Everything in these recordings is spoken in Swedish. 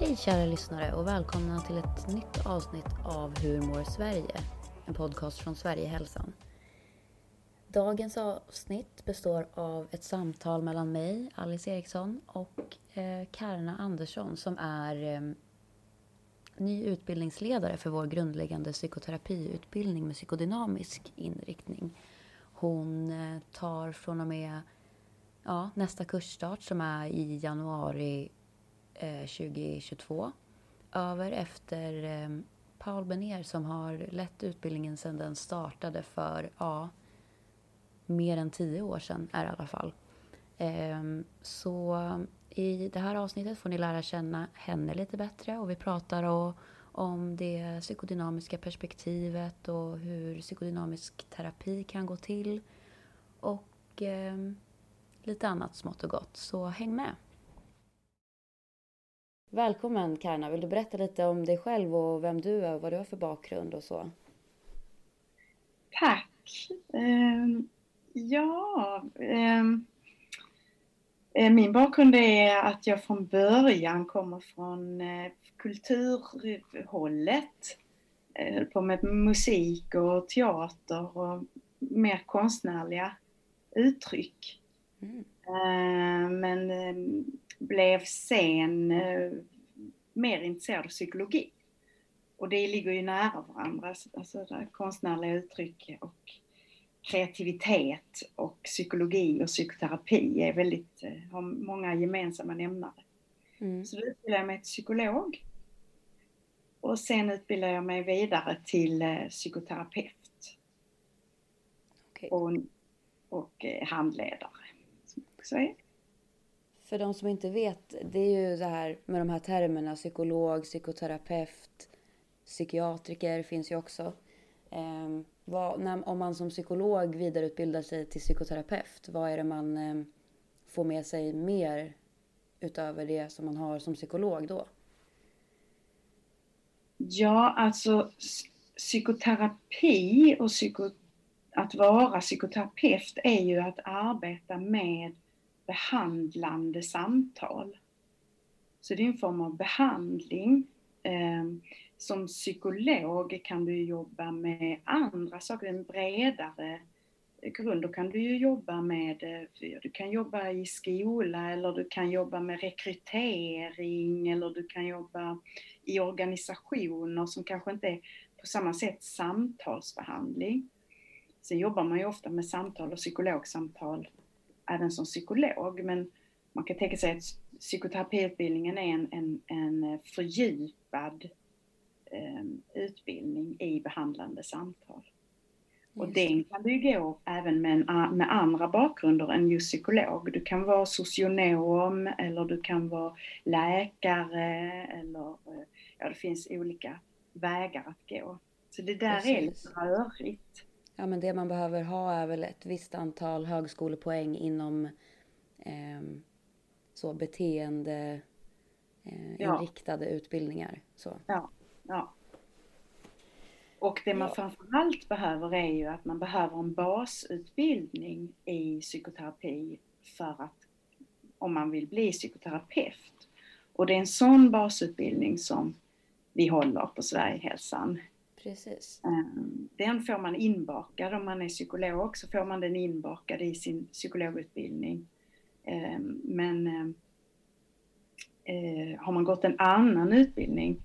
Hej kära lyssnare och välkomna till ett nytt avsnitt av Hur mår Sverige? En podcast från Sverigehälsan. Dagens avsnitt består av ett samtal mellan mig, Alice Eriksson, och eh, Karna Andersson som är eh, ny utbildningsledare för vår grundläggande psykoterapiutbildning med psykodynamisk inriktning. Hon eh, tar från och med ja, nästa kursstart som är i januari Eh, 2022 över efter eh, Paul Benér som har lett utbildningen sedan den startade för, ja, mer än tio år sedan är det i alla fall. Ehm, så i det här avsnittet får ni lära känna henne lite bättre och vi pratar om det psykodynamiska perspektivet och hur psykodynamisk terapi kan gå till och ehm, lite annat smått och gott. Så häng med! Välkommen Karna, vill du berätta lite om dig själv och vem du är och vad du har för bakgrund och så? Tack! Uh, ja, uh, min bakgrund är att jag från början kommer från uh, kulturhållet. Jag höll på med musik och teater och mer konstnärliga uttryck. Mm. Men ehm, blev sen eh, mer intresserad av psykologi. Och det ligger ju nära varandra, alltså det konstnärliga uttryck och kreativitet och psykologi och psykoterapi är väldigt, eh, har många gemensamma nämnare. Mm. Så då utbildade jag mig till psykolog. Och sen utbildade jag mig vidare till eh, psykoterapeut. Okay. Och, och handledare. Också är. För de som inte vet, det är ju det här med de här termerna psykolog, psykoterapeut, psykiatriker finns ju också. Eh, vad, när, om man som psykolog vidareutbildar sig till psykoterapeut, vad är det man eh, får med sig mer utöver det som man har som psykolog då? Ja, alltså psykoterapi och psyko, att vara psykoterapeut är ju att arbeta med behandlande samtal. Så det är en form av behandling. Eh, som psykolog kan du jobba med andra saker, en bredare grund. Då kan du ju jobba med, eh, du kan jobba i skola eller du kan jobba med rekrytering eller du kan jobba i organisationer som kanske inte är på samma sätt samtalsbehandling. Sen jobbar man ju ofta med samtal och psykologsamtal även som psykolog. Men man kan tänka sig att psykoterapiutbildningen är en, en, en fördjupad eh, utbildning i behandlande samtal. Och den kan du gå även med, en, med andra bakgrunder än just psykolog. Du kan vara socionom eller du kan vara läkare eller eh, ja, det finns olika vägar att gå. Så det där Precis. är lite rörigt. Ja, men det man behöver ha är väl ett visst antal högskolepoäng inom eh, så beteende eh, ja. inriktade utbildningar. Så. Ja, ja. Och det man ja. framförallt behöver är ju att man behöver en basutbildning i psykoterapi för att om man vill bli psykoterapeut. Och det är en sån basutbildning som vi håller på Sverigehälsan. Precis. Ehm, den får man inbakad om man är psykolog, så får man den inbakad i sin psykologutbildning. Ehm, men ehm, eh, har man gått en annan utbildning,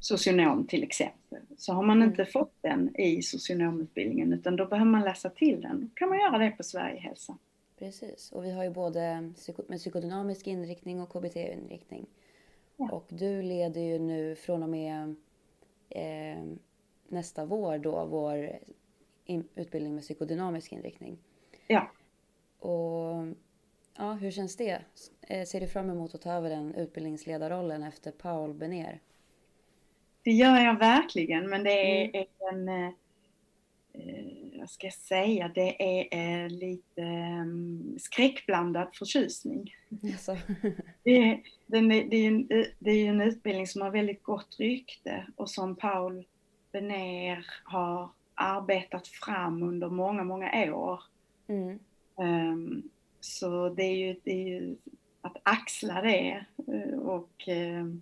socionom till exempel, så har man inte mm. fått den i socionomutbildningen utan då behöver man läsa till den. Då kan man göra det på Sverigehälsan. Precis, och vi har ju både med psykodynamisk inriktning och KBT-inriktning. Ja. Och du leder ju nu från och med eh, nästa vår då vår utbildning med psykodynamisk inriktning. Ja. Och ja, hur känns det? Eh, ser du fram emot att ta över den utbildningsledarrollen efter Paul Benér? Det gör jag verkligen, men det är mm. en, eh, eh, vad ska jag säga, det är eh, lite um, skräckblandad förtjusning. Alltså. det, är, den, det, är en, det är en utbildning som har väldigt gott rykte och som Paul Benér har arbetat fram under många, många år. Mm. Um, så det är, ju, det är ju att axla det uh, och uh,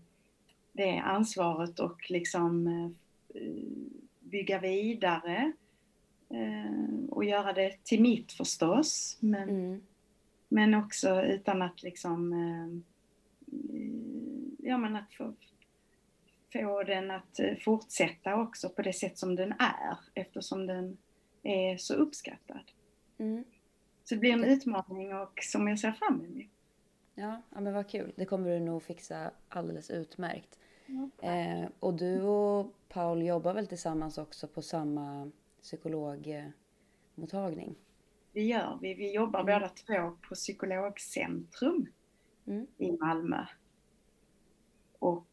det ansvaret och liksom eh, bygga vidare eh, och göra det till mitt förstås. Men, mm. men också utan att liksom ja men att få, få den att fortsätta också på det sätt som den är eftersom den är så uppskattad. Mm. Så det blir en utmaning och som jag ser fram emot. Ja, ja men vad kul. Det kommer du nog fixa alldeles utmärkt. Ja. Eh, och du och Paul jobbar väl tillsammans också på samma psykologmottagning? Det gör vi. Vi jobbar mm. båda två på Psykologcentrum mm. i Malmö. Och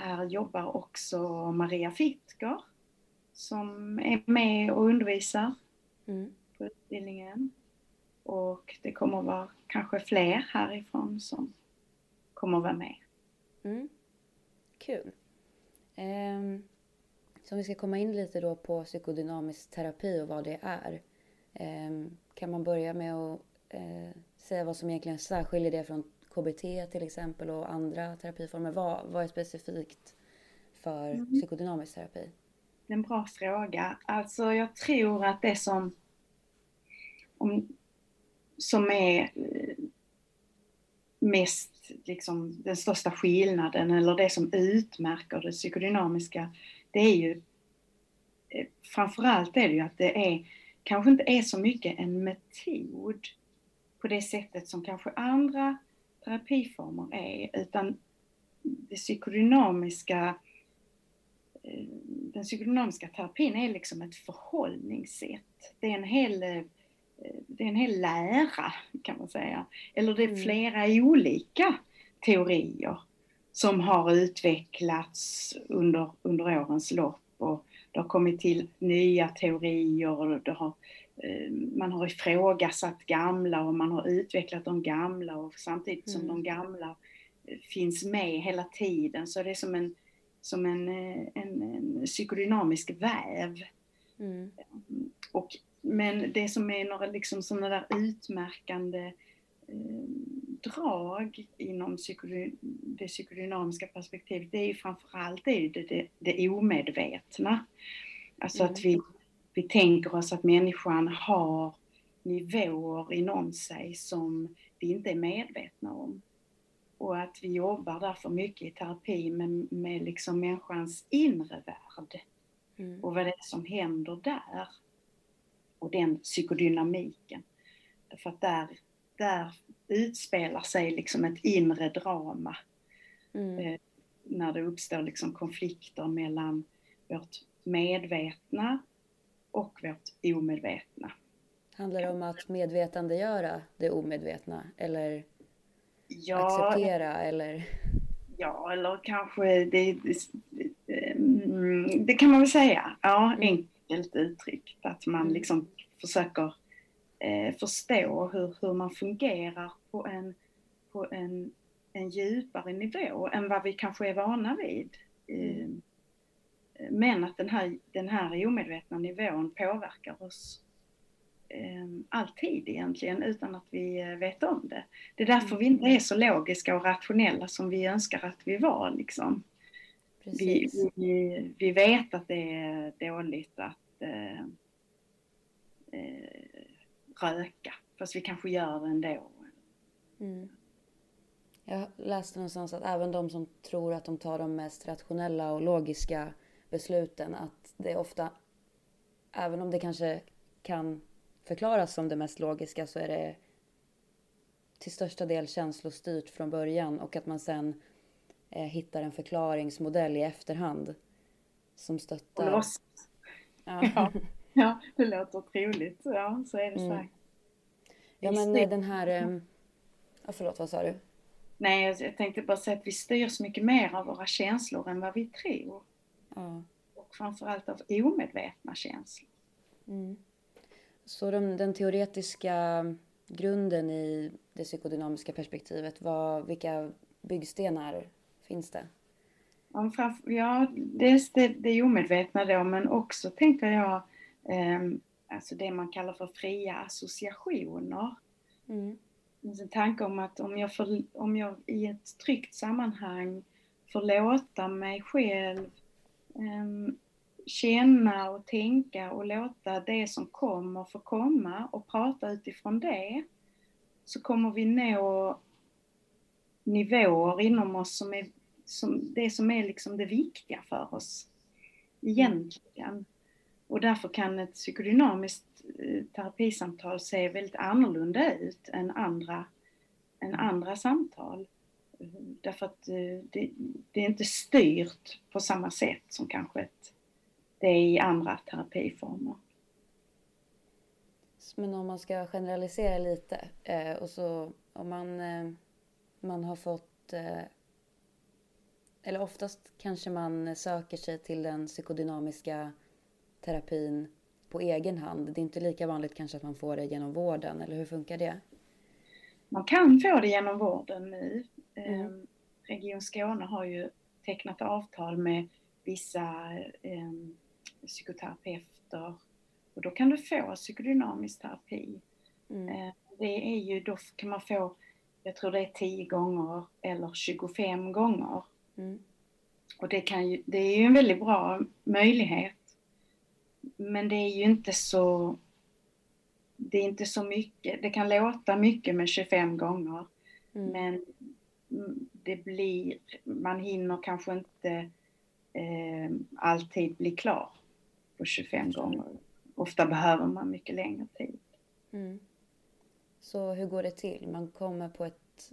här jobbar också Maria Fittger som är med och undervisar mm. på utbildningen. Och det kommer att vara kanske fler härifrån som kommer att vara med. Mm. Kul. Um, så om vi ska komma in lite då på psykodynamisk terapi och vad det är. Um, kan man börja med att uh, säga vad som egentligen särskiljer det från KBT till exempel och andra terapiformer? Vad, vad är specifikt för mm. psykodynamisk terapi? En bra fråga. Alltså jag tror att det som, om, som är eh, mest, liksom, den största skillnaden eller det som utmärker det psykodynamiska, det är ju eh, framförallt är det ju att det är, kanske inte är så mycket en metod på det sättet som kanske andra terapiformer är, utan det psykodynamiska eh, den psykodynamiska terapin är liksom ett förhållningssätt. Det är en hel, eh, det är en hel lära kan man säga. Eller det är mm. flera olika teorier som har utvecklats under, under årens lopp och det har kommit till nya teorier och det har man har ifrågasatt gamla och man har utvecklat de gamla och samtidigt som mm. de gamla eh, finns med hela tiden så det är som en, som en, eh, en, en psykodynamisk väv. Mm. Och, men det som är några liksom sådana där utmärkande eh, drag inom psykody, det psykodynamiska perspektivet det är ju framförallt det, det, det, det omedvetna. Alltså mm. att vi vi tänker oss att människan har nivåer inom sig som vi inte är medvetna om. Och att vi jobbar därför mycket i terapi med, med liksom människans inre värld. Mm. Och vad det är som händer där. Och den psykodynamiken. För att där, där utspelar sig liksom ett inre drama. Mm. Eh, när det uppstår liksom konflikter mellan vårt medvetna och vårt omedvetna. Handlar det om att medvetandegöra det omedvetna eller ja, acceptera eller? Ja, eller kanske det, det, mm, det kan man väl säga. Ja, mm. enkelt uttryckt. Att man mm. liksom försöker eh, förstå hur, hur man fungerar på en, på en, en djupare nivå än vad vi kanske är vana vid. Mm. Men att den här, den här omedvetna nivån påverkar oss eh, alltid egentligen utan att vi eh, vet om det. Det är därför vi inte är så logiska och rationella som vi önskar att vi var. Liksom. Vi, vi, vi, vet att det är dåligt att eh, eh, röka, fast vi kanske gör det ändå. Mm. Jag läste någonstans att även de som tror att de tar de mest rationella och logiska besluten att det ofta, även om det kanske kan förklaras som det mest logiska så är det till största del känslostyrt från början och att man sen eh, hittar en förklaringsmodell i efterhand som stöttar. Ja. ja, det låter troligt. Ja, så är det mm. säkert. Ja, men styr... den här... Eh, ja, förlåt, vad sa du? Nej, jag tänkte bara säga att vi styrs mycket mer av våra känslor än vad vi tror. Ja. Och framförallt av omedvetna känslor. Mm. Så de, den teoretiska grunden i det psykodynamiska perspektivet, vad, vilka byggstenar finns det? Ja, dels det, det omedvetna då, men också tänker jag eh, alltså det man kallar för fria associationer. Mm. Det finns en tanke om att om jag, för, om jag i ett tryggt sammanhang får låta mig själv um, känna och tänka och låta det som kommer få komma och prata utifrån det så kommer vi nå nivåer inom oss som är som, det som är liksom det viktiga för oss egentligen. Och därför kan ett psykodynamiskt eh, terapisamtal se väldigt annorlunda ut än andra, än andra samtal. Därför att eh, det, det är inte styrt på samma sätt som kanske ett, det är i andra terapiformer. Men om man ska generalisera lite eh, och så om man, man har fått eller oftast kanske man söker sig till den psykodynamiska terapin på egen hand. Det är inte lika vanligt kanske att man får det genom vården, eller hur funkar det? Man kan få det genom vården nu. Mm. Ehm, Region Skåne har ju tecknat avtal med vissa eh, psykoterapeuter och då kan du få psykodynamisk terapi. Mm. Eh, det är ju, då kan man få, jag tror det är 10 gånger eller 25 gånger. Mm. Och det, kan ju, det är ju en väldigt bra möjlighet. Men det är ju inte så det är inte så mycket, det kan låta mycket med 25 gånger mm. men det blir, man hinner kanske inte eh, alltid bli klar på 25 gånger. Ofta behöver man mycket längre tid. Mm. Så hur går det till? Man kommer på ett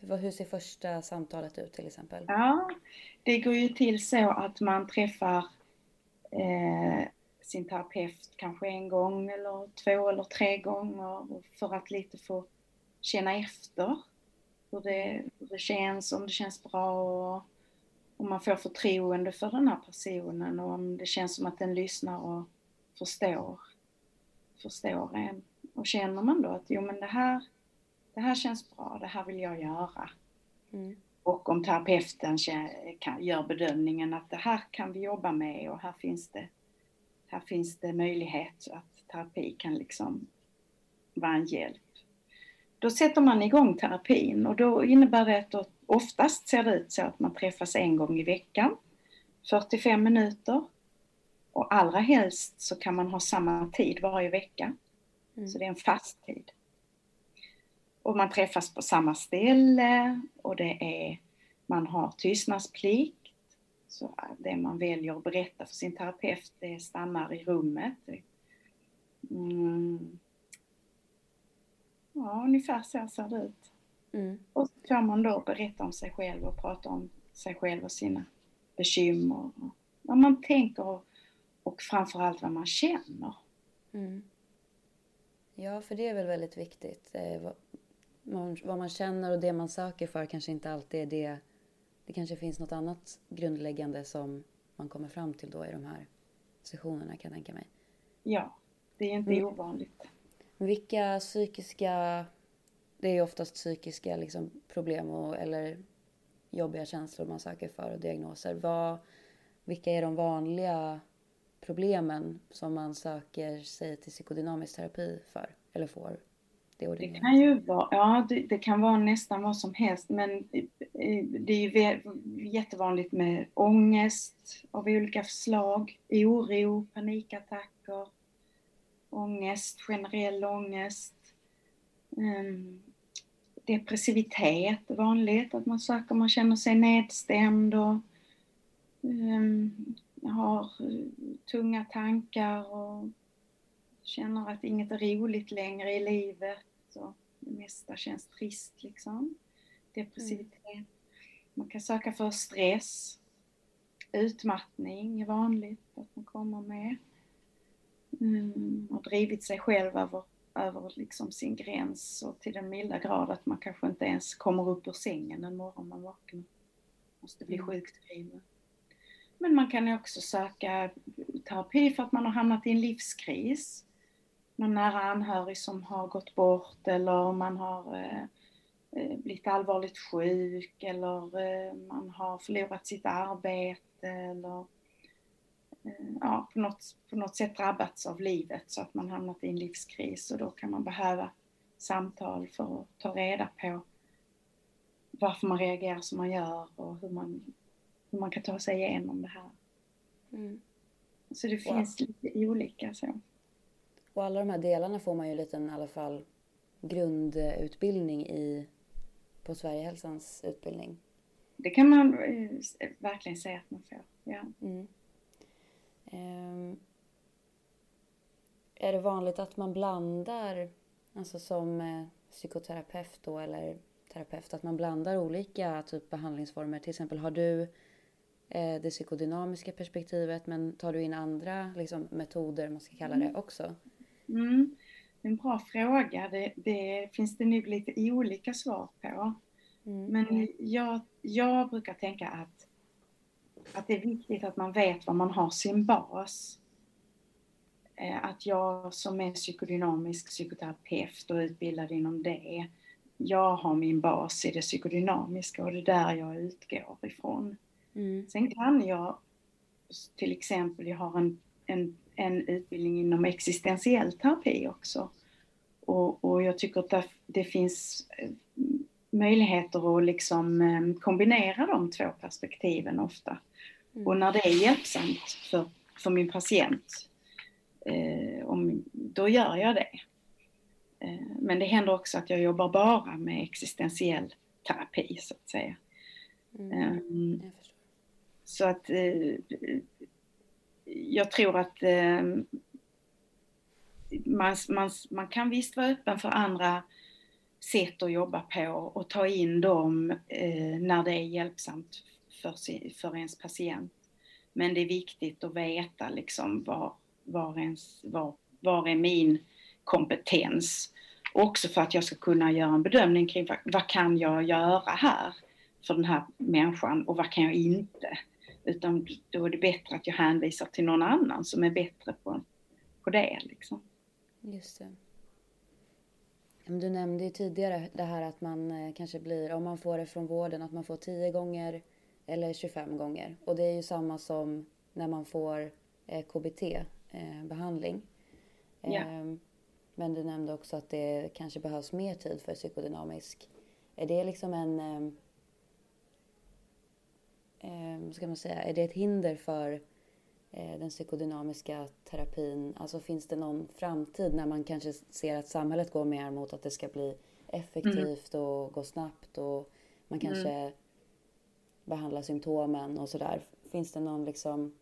hur ser första samtalet ut till exempel? Ja, det går ju till så att man träffar eh, sin terapeut kanske en gång eller två eller tre gånger för att lite få känna efter hur det, hur det känns, om det känns bra och om man får förtroende för den här personen och om det känns som att den lyssnar och förstår, förstår en. Och känner man då att jo men det här det här känns bra, det här vill jag göra. Mm. Och om terapeuten gör bedömningen att det här kan vi jobba med och här finns det, här finns det möjlighet att terapi kan liksom vara en hjälp. Då sätter man igång terapin och då innebär det att oftast ser det ut så att man träffas en gång i veckan, 45 minuter. Och allra helst så kan man ha samma tid varje vecka. Mm. Så det är en fast tid. Och man träffas på samma ställe och det är, man har tystnadsplikt. Så det man väljer att berätta för sin terapeut, det stannar i rummet. Mm. Ja, ungefär så ser det ut. Mm. Och så får man då berätta om sig själv och prata om sig själv och sina bekymmer. Vad man tänker och, och framförallt vad man känner. Mm. Ja, för det är väl väldigt viktigt. Eh, man, vad man känner och det man söker för kanske inte alltid är det. Det kanske finns något annat grundläggande som man kommer fram till då i de här sessionerna kan jag tänka mig. Ja, det är inte mm. ovanligt. Vilka psykiska, det är oftast psykiska liksom, problem och, eller jobbiga känslor man söker för och diagnoser. Vad, vilka är de vanliga problemen som man söker sig till psykodynamisk terapi för eller får? Det, det kan ju vara, ja det, det, kan vara nästan vad som helst men det är ju jättevanligt med ångest av olika slag, oro, panikattacker, ångest, generell ångest, um, depressivitet är vanligt, att man söker, man känner sig nedstämd och um, har eh, tunga tankar och känner att inget är roligt längre i livet och det mesta känns trist liksom. Depressivitet. Mm. Man kan söka för stress. Utmattning är vanligt att man kommer med. Mm, har drivit sig själv över, över liksom sin gräns och till den milda grad att man kanske inte ens kommer upp ur sängen en morgon man vaknar. Måste bli mm. sjukskriven. Men man kan också söka terapi för att man har hamnat i en livskris någon nära anhörig som har gått bort eller man har eh, eh, blivit allvarligt sjuk eller eh, man har förlorat sitt arbete eller ja, på, något, på något sätt drabbats av livet så att man hamnat i en livskris och då kan man behöva samtal för att ta reda på varför man reagerar som man gör och hur man hur man kan ta sig igenom det här. Mm. Så det Wow. finns lite olika så. Och alla de här delarna får man ju en liten i alla fall grundutbildning i på Sverigehälsans utbildning. Det kan man eh, verkligen säga att man får. Ja. Mm. Ehm, är det vanligt att man blandar, alltså som eh, psykoterapeut då eller terapeut, att man blandar olika typ behandlingsformer? Till exempel har du eh, det psykodynamiska perspektivet men tar du in andra liksom, metoder, man ska kalla det, också? Mm. En bra fråga. Det, det finns det nog lite olika svar på. Mm. Men jag, jag brukar tänka att, att det är viktigt att man vet var man har sin bas. Eh, Att jag som är psykodynamisk psykoterapeut och utbildad inom det, jag har min bas i det psykodynamiska och det är där jag utgår ifrån. Mm. Sen kan jag till exempel, jag har en, en, en utbildning inom existentiell terapi också. Och, och jag tycker att det, det finns eh, möjligheter att liksom eh, kombinera de två perspektiven ofta. Mm. Och när det är hjälpsamt för, för min patient, eh, om, då gör jag det. Eh, men det händer också att jag jobbar bara med existentiell terapi så att säga. Mm. Förstår. så att eh, jag tror att eh, man, man, man kan visst vara öppen för andra sätt att jobba på och ta in dem eh, när det är hjälpsamt för, sin, för ens patient. Men det är viktigt att veta liksom var, var, ens, var, var är min kompetens? Också för att jag ska kunna göra en bedömning kring vad, vad kan jag göra här för den här människan och vad kan jag inte? Utan då är det bättre att jag hänvisar till någon annan som är bättre på, på det. Liksom. Just det. Du nämnde ju tidigare det här att man eh, kanske blir, om man får det från vården, att man får tio gånger eller 25 gånger. Och det är ju samma som när man får eh, KBT-behandling. Ja. Ehm, Men du nämnde också att det kanske behövs mer tid för psykodynamisk. Är det liksom en... vad ska man säga? Är det ett hinder för eh, den psykodynamiska terapin? Alltså finns det någon framtid när man kanske ser att samhället går mer mot att det ska bli effektivt och gå snabbt och man kanske behandlar symptomen och sådär. Finns det någon liksom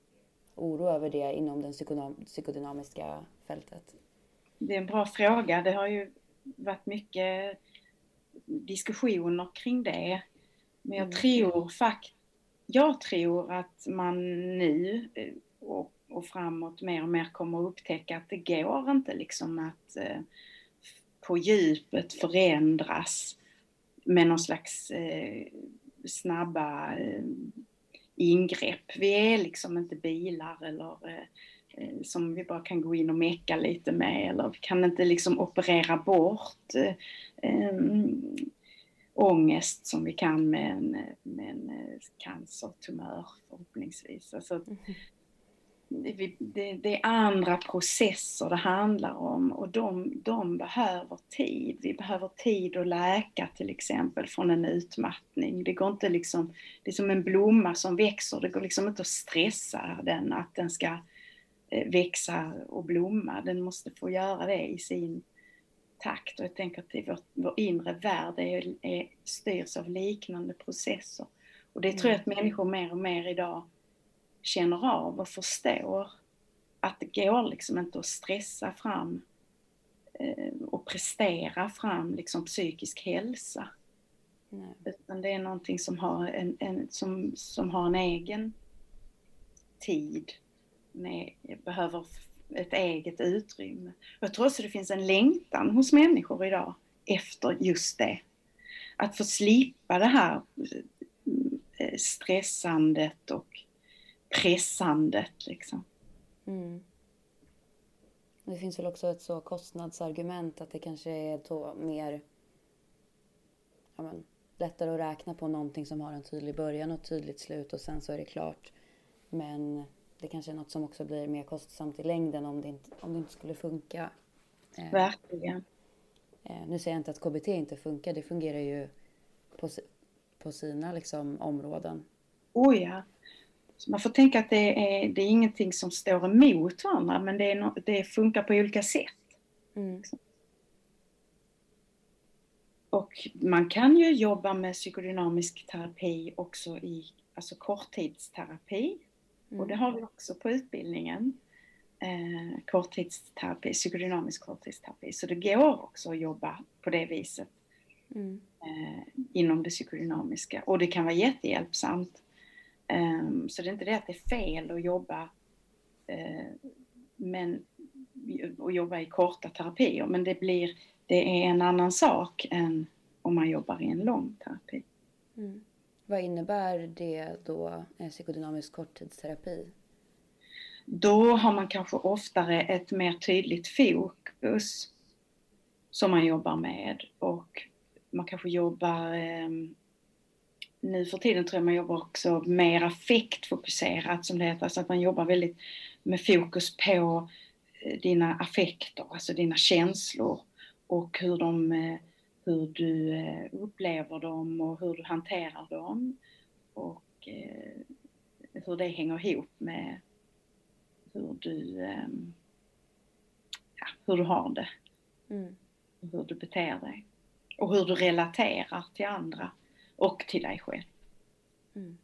oro över det inom det psykodynam- psykodynamiska fältet? Det är en bra fråga. Det har ju varit mycket diskussioner kring det. Men jag Mm. tror fakt jag tror att man nu eh, och, och framåt mer och mer kommer att upptäcka att det går inte liksom att eh, på djupet förändras med någon slags eh, snabba eh, ingrepp. Vi är liksom inte bilar eller eh, eh, som vi bara kan gå in och mecka lite med eller vi kan inte liksom operera bort ångest som vi kan med en, med en cancertumör förhoppningsvis. Alltså, det, det, det är andra processer det handlar om och de, de behöver tid. Vi behöver tid att läka till exempel från en utmattning. Det går inte liksom, det är som en blomma som växer, det går liksom inte att stressa den att den ska eh, växa och blomma. Den måste få göra det i sin takt och jag tänker att vår, vår inre värld är, är, styrs av liknande processer. Och det tror jag att människor mer och mer idag känner av och förstår att det går liksom inte att stressa fram eh, och prestera fram liksom psykisk hälsa. Nej. Utan det är någonting som har en, en, som, som har en egen tid. Med, behöver ett eget utrymme. Jag tror också det finns en längtan hos människor idag efter just det. Att få slippa det här eh, stressandet och pressandet liksom. Mm. Det finns väl också ett så kostnadsargument att det kanske är då mer ja men, lättare att räkna på någonting som har en tydlig början och ett tydligt slut och sen så är det klart. Men det kanske är något som också blir mer kostsamt i längden om det inte, om det inte skulle funka. Eh, Verkligen. eh, nu säger jag inte att KBT inte funkar, det fungerar ju på, på sina liksom, områden. Oh ja. Så man får tänka att det är, det är ingenting som står emot varandra men det, är no, det funkar på olika sätt. Mm. Och man kan ju jobba med psykodynamisk terapi också i alltså korttidsterapi. Mm. Och det har vi också på utbildningen. Eh, korttidsterapi, psykodynamisk korttidsterapi. Så det går också att jobba på det viset. Mm. Eh, inom det psykodynamiska. Och det kan vara jättehjälpsamt. Eh, så det är inte det att det är fel att jobba eh, men, och jobba i korta terapier. Men det blir, det är en annan sak än om man jobbar i en lång terapi. Mm. Vad innebär det då, psykodynamisk korttidsterapi? Då har man kanske oftare ett mer tydligt fokus som man jobbar med och man kanske jobbar eh, nu för tiden tror jag man jobbar också mer affektfokuserat som det heter, så att man jobbar väldigt med fokus på eh, dina affekter, alltså dina känslor och hur de eh, hur du eh, upplever dem och hur du hanterar dem och hur det hänger ihop med hur du, ehm, ja, hur du har det. Mm. Hur du beter dig. Och hur du relaterar till andra och till dig själv. Mm.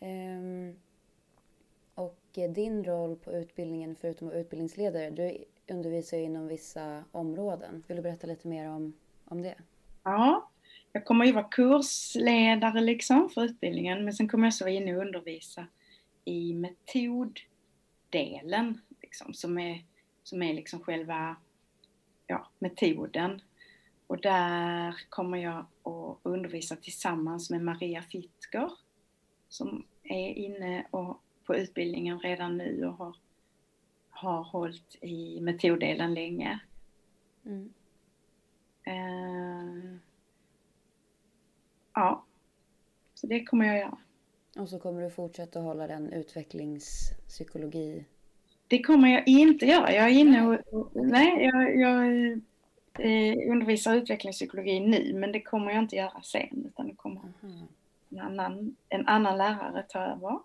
Um, och din roll på utbildningen, förutom att vara utbildningsledare, du undervisar inom vissa områden. Vill du berätta lite mer om, om det? Ja, jag kommer ju vara kursledare liksom för utbildningen men sen kommer jag också vara inne och undervisa i metoddelen liksom, som är, som är liksom själva ja, metoden. Och där kommer jag att undervisa tillsammans med Maria Fittger som är inne och, på utbildningen redan nu och har har hållit i metoddelen länge. Mm. Uh, ja, så det kommer jag göra. Och så kommer du fortsätta hålla den utvecklingspsykologi? Det kommer jag inte göra. Jag är inne och, nej, jag, jag eh, undervisar utvecklingspsykologi nu men det kommer jag inte göra sen utan det kommer mm. en, annan, en annan lärare ta över.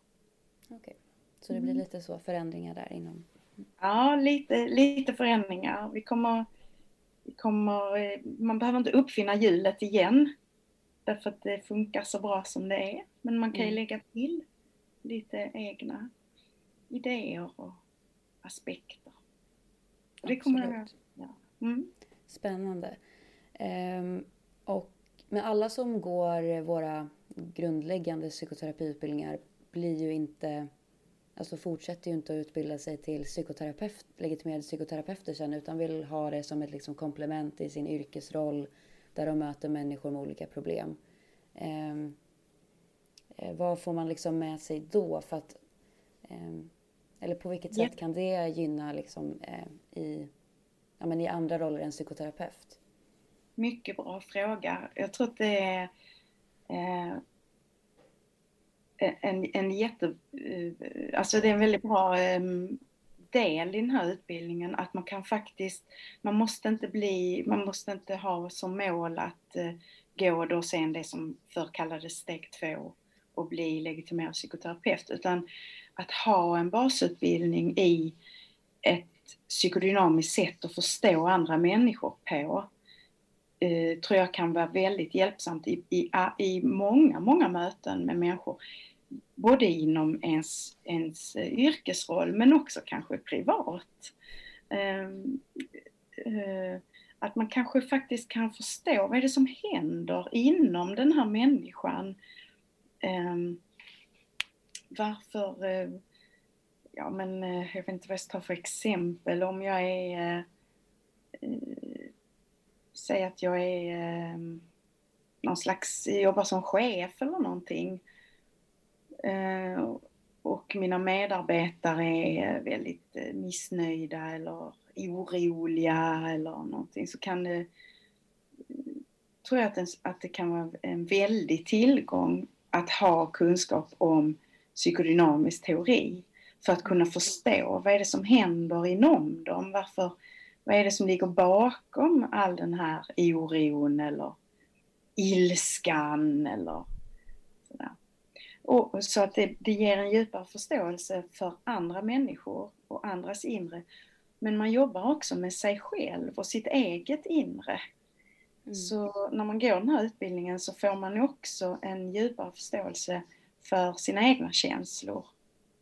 Okay. så det blir mm. lite så förändringar där inom Ja, lite, lite förändringar. Vi kommer, vi kommer, eh, man behöver inte uppfinna hjulet igen. Därför att det funkar så bra som det är. Men man kan ju mm. lägga till lite egna idéer och aspekter. Det kommer jag att göra. Mm. Spännande. Um, och med alla som går våra grundläggande psykoterapiutbildningar blir ju inte alltså fortsätter ju inte att utbilda sig till psykoterapeut, legitimerade psykoterapeuter sen utan vill ha det som ett liksom komplement i sin yrkesroll där de möter människor med olika problem. Eh, vad får man liksom med sig då? För att, eh, eller på vilket sätt kan det gynna liksom, eh, i, ja, men i andra roller än psykoterapeut? Mycket bra fråga. Jag tror att det är eh, en, en jätte, eh, alltså det är en väldigt bra ehm, del i den här utbildningen att man kan faktiskt, man måste inte bli, man måste inte ha som mål att eh, gå då sen det som förr kallades steg två och bli legitimerad psykoterapeut utan att ha en basutbildning i ett psykodynamiskt sätt att förstå andra människor på eh, tror jag kan vara väldigt hjälpsamt i, i, i många, många möten med människor. Både inom ens, ens eh, yrkesroll men också kanske privat. Eh, eh, att man kanske faktiskt kan förstå vad är det som händer inom den här människan. Ehm, varför eh, ja men eh, jag vet inte vad jag ska ta för exempel om jag är eh, eh, säg att jag är eh, någon slags, jobbar som chef eller någonting. Eh, och mina medarbetare är väldigt eh, missnöjda eller oroliga eller någonting så kan det, tror jag att, en, att det kan vara en väldig tillgång att ha kunskap om psykodynamisk teori för att kunna förstå vad är det som händer inom dem, varför vad är det som ligger bakom all den här oron eller ilskan eller sådär. Och, så att det, det ger en djupare förståelse för andra människor och andras inre. Men man jobbar också med sig själv och sitt eget inre. Mm. Så när man går den här utbildningen så får man också en djupare förståelse för sina egna känslor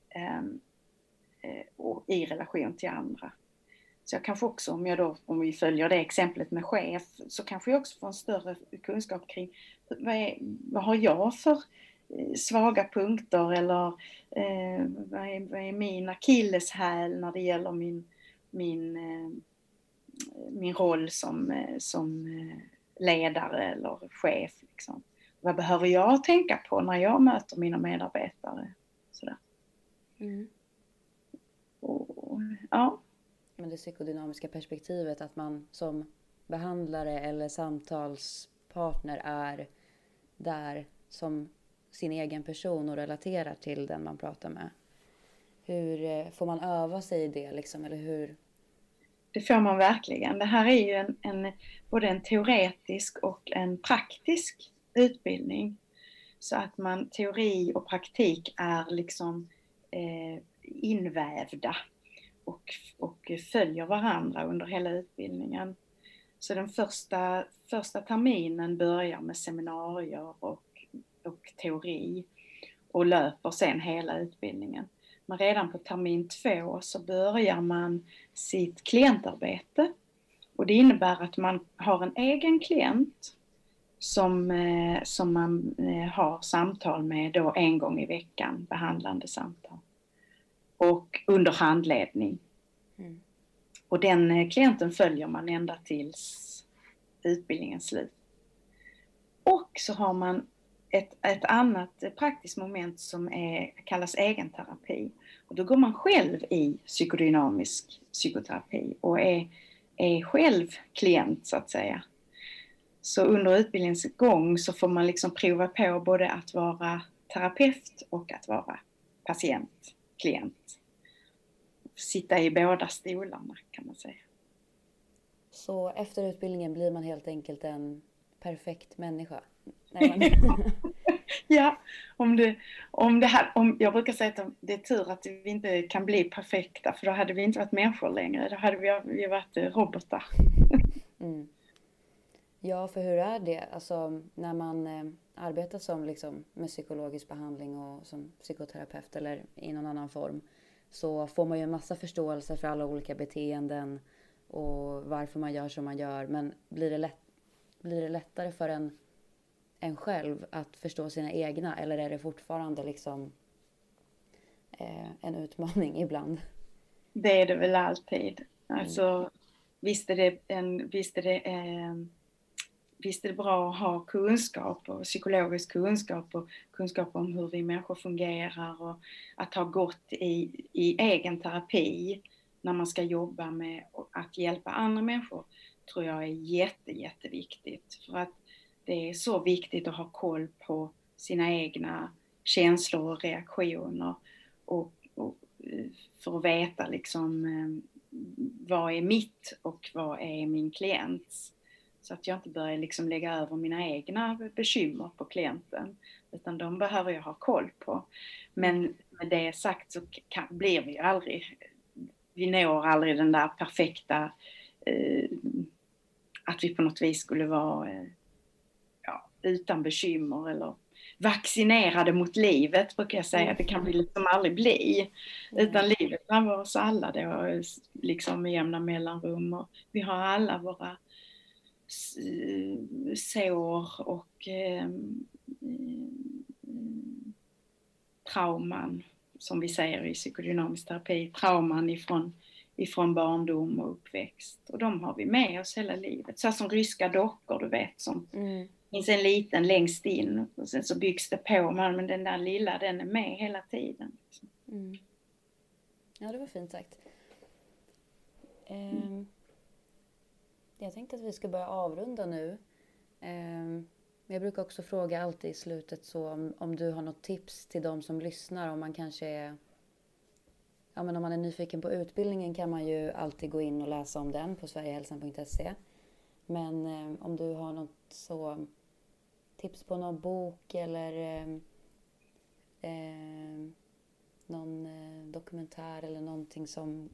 ehm, eh, Eh, och i relation till andra. Så jag kanske också, om, jag då, om vi följer det exemplet med chef, så kanske jag också får en större kunskap kring vad, är, vad har jag för eh, svaga punkter eller eh, vad, är, vad är min akilleshäl när det gäller min, min, eh, min roll som, eh, som ledare eller chef. Liksom. Vad behöver jag tänka på när jag möter mina medarbetare? Sådär. Mm. Och, ja. Men det psykodynamiska perspektivet att man som behandlare eller samtalspartner är där som sin egen person och relaterar till den man pratar med. Hur eh, får man öva sig i det liksom, eller hur? Det får man verkligen. Det här är ju en, en, både en teoretisk och en praktisk utbildning. Så att man, teori och praktik är liksom eh, invävda och, och följer varandra under hela utbildningen. Så den första, första terminen börjar med seminarier och, och teori och löper sen hela utbildningen. Men redan på termin två så börjar man sitt klientarbete. Och det innebär att man har en egen klient som, eh, som man eh, har samtal med då en gång i veckan, behandlande samtal. Och under handledning. Mm. Och den eh, klienten följer man ända tills utbildningens slut. Och så har man ett, ett annat praktiskt moment som är, kallas egenterapi. Och då går man själv i psykodynamisk psykoterapi och är, är själv klient så att säga. Så under utbildningens gång så får man liksom prova på både att vara terapeut och att vara patient, klient. Sitta i båda stolarna kan man säga. Så efter utbildningen blir man helt enkelt en perfekt människa? Nej, man... ja, om det, om det här, om, jag brukar säga att det är tur att vi inte kan bli perfekta för då hade vi inte varit människor längre. Då hade vi, vi varit eh, robotar. mm. Ja, för hur är det? Alltså när man arbetar som liksom, med psykologisk behandling och som psykoterapeut eller i någon annan form så får man ju en massa förståelse för alla olika beteenden och varför man gör som man gör. Men blir det, lätt, blir det lättare för en, en själv att förstå sina egna eller är det fortfarande liksom eh, en utmaning ibland? Det är det väl alltid. Alltså, mm. visst är det, en, visst är det eh, visst är det bra att ha kunskap och psykologisk kunskap och kunskap om hur vi människor fungerar och att ha gått i, i egen terapi när man ska jobba med att hjälpa andra människor tror jag är jätte, jätteviktigt. För att det är så viktigt att ha koll på sina egna känslor och reaktioner och, och för att veta liksom eh, vad är mitt och vad är min klients. Så att jag inte börjar liksom lägga över mina egna bekymmer på klienten. Utan de behöver jag ha koll på. Men med det sagt så kan, blir vi ju aldrig vi når aldrig den där perfekta, eh, att vi på något vis skulle vara eh, ja, utan bekymmer eller vaccinerade mot livet brukar jag säga. Det kan vi liksom aldrig bli. Utan livet drabbar oss alla då, liksom med jämna mellanrum. Och vi har alla våra sår och eh, trauman som vi säger i psykodynamisk terapi, trauman ifrån, ifrån barndom och uppväxt. Och de har vi med oss hela livet. Så som ryska dockor, du vet, som mm. finns en liten längst in och sen så byggs det på, men den där lilla den är med hela tiden. Mm. Ja, det var fint sagt. Mm. Jag tänkte att vi ska börja avrunda nu. Ehm, jag brukar också fråga alltid i slutet så om, om du har något tips till de som lyssnar om man kanske är Ja men om man är nyfiken på utbildningen kan man ju alltid gå in och läsa om den på sverigehälsan.se. Men eh, om du har något så tips på någon bok eller eh, eh, någon eh, dokumentär eller någonting som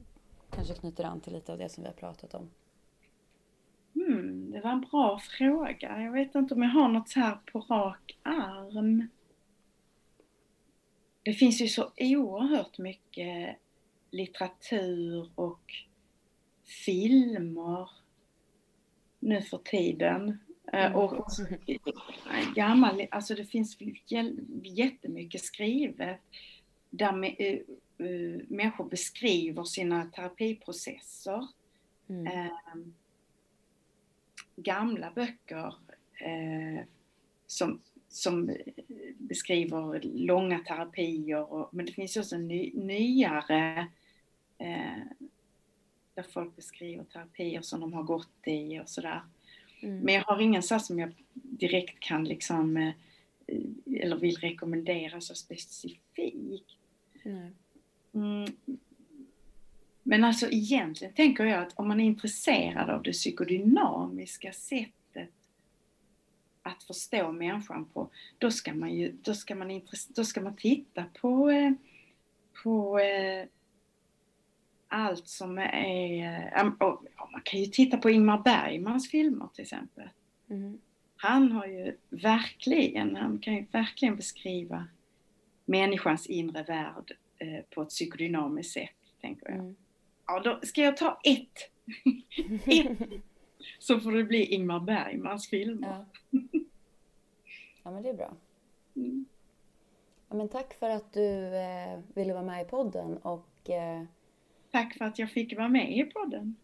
kanske knyter an till lite av det som vi har pratat om? Det var en bra fråga. Jag vet inte om jag har något så här på rak arm. Det finns ju så oerhört mycket litteratur och filmer nu för tiden. Eh, Mm. Och, och gammal, alltså det finns jättemycket skrivet där med, uh, uh, människor beskriver sina terapiprocesser. Mm. Eh, gamla böcker eh, som, som beskriver långa terapier. Och, men det finns också ny, nyare eh, där folk beskriver terapier som de har gått i och sådär. Mm. Men jag har ingen så som jag direkt kan liksom eh, eller vill rekommendera så specifikt. Mm. Men alltså egentligen tänker jag att om man är intresserad av det psykodynamiska sättet att förstå människan på, då ska man ju, då ska man, intresse- då ska man titta på, eh, på eh, allt som är, eh, och, man kan ju titta på Ingmar Bergmans filmer till exempel. Mm. Han har ju verkligen, han kan ju verkligen beskriva människans inre värld på ett psykodynamiskt sätt, tänker jag. Mm. Ja, då ska jag ta ett. ett. Så får det bli Ingmar Bergmans filmer. Ja. ja, men det är bra. Mm. Ja, men tack för att du eh, ville vara med i podden och eh, Tack för att jag fick vara med i podden.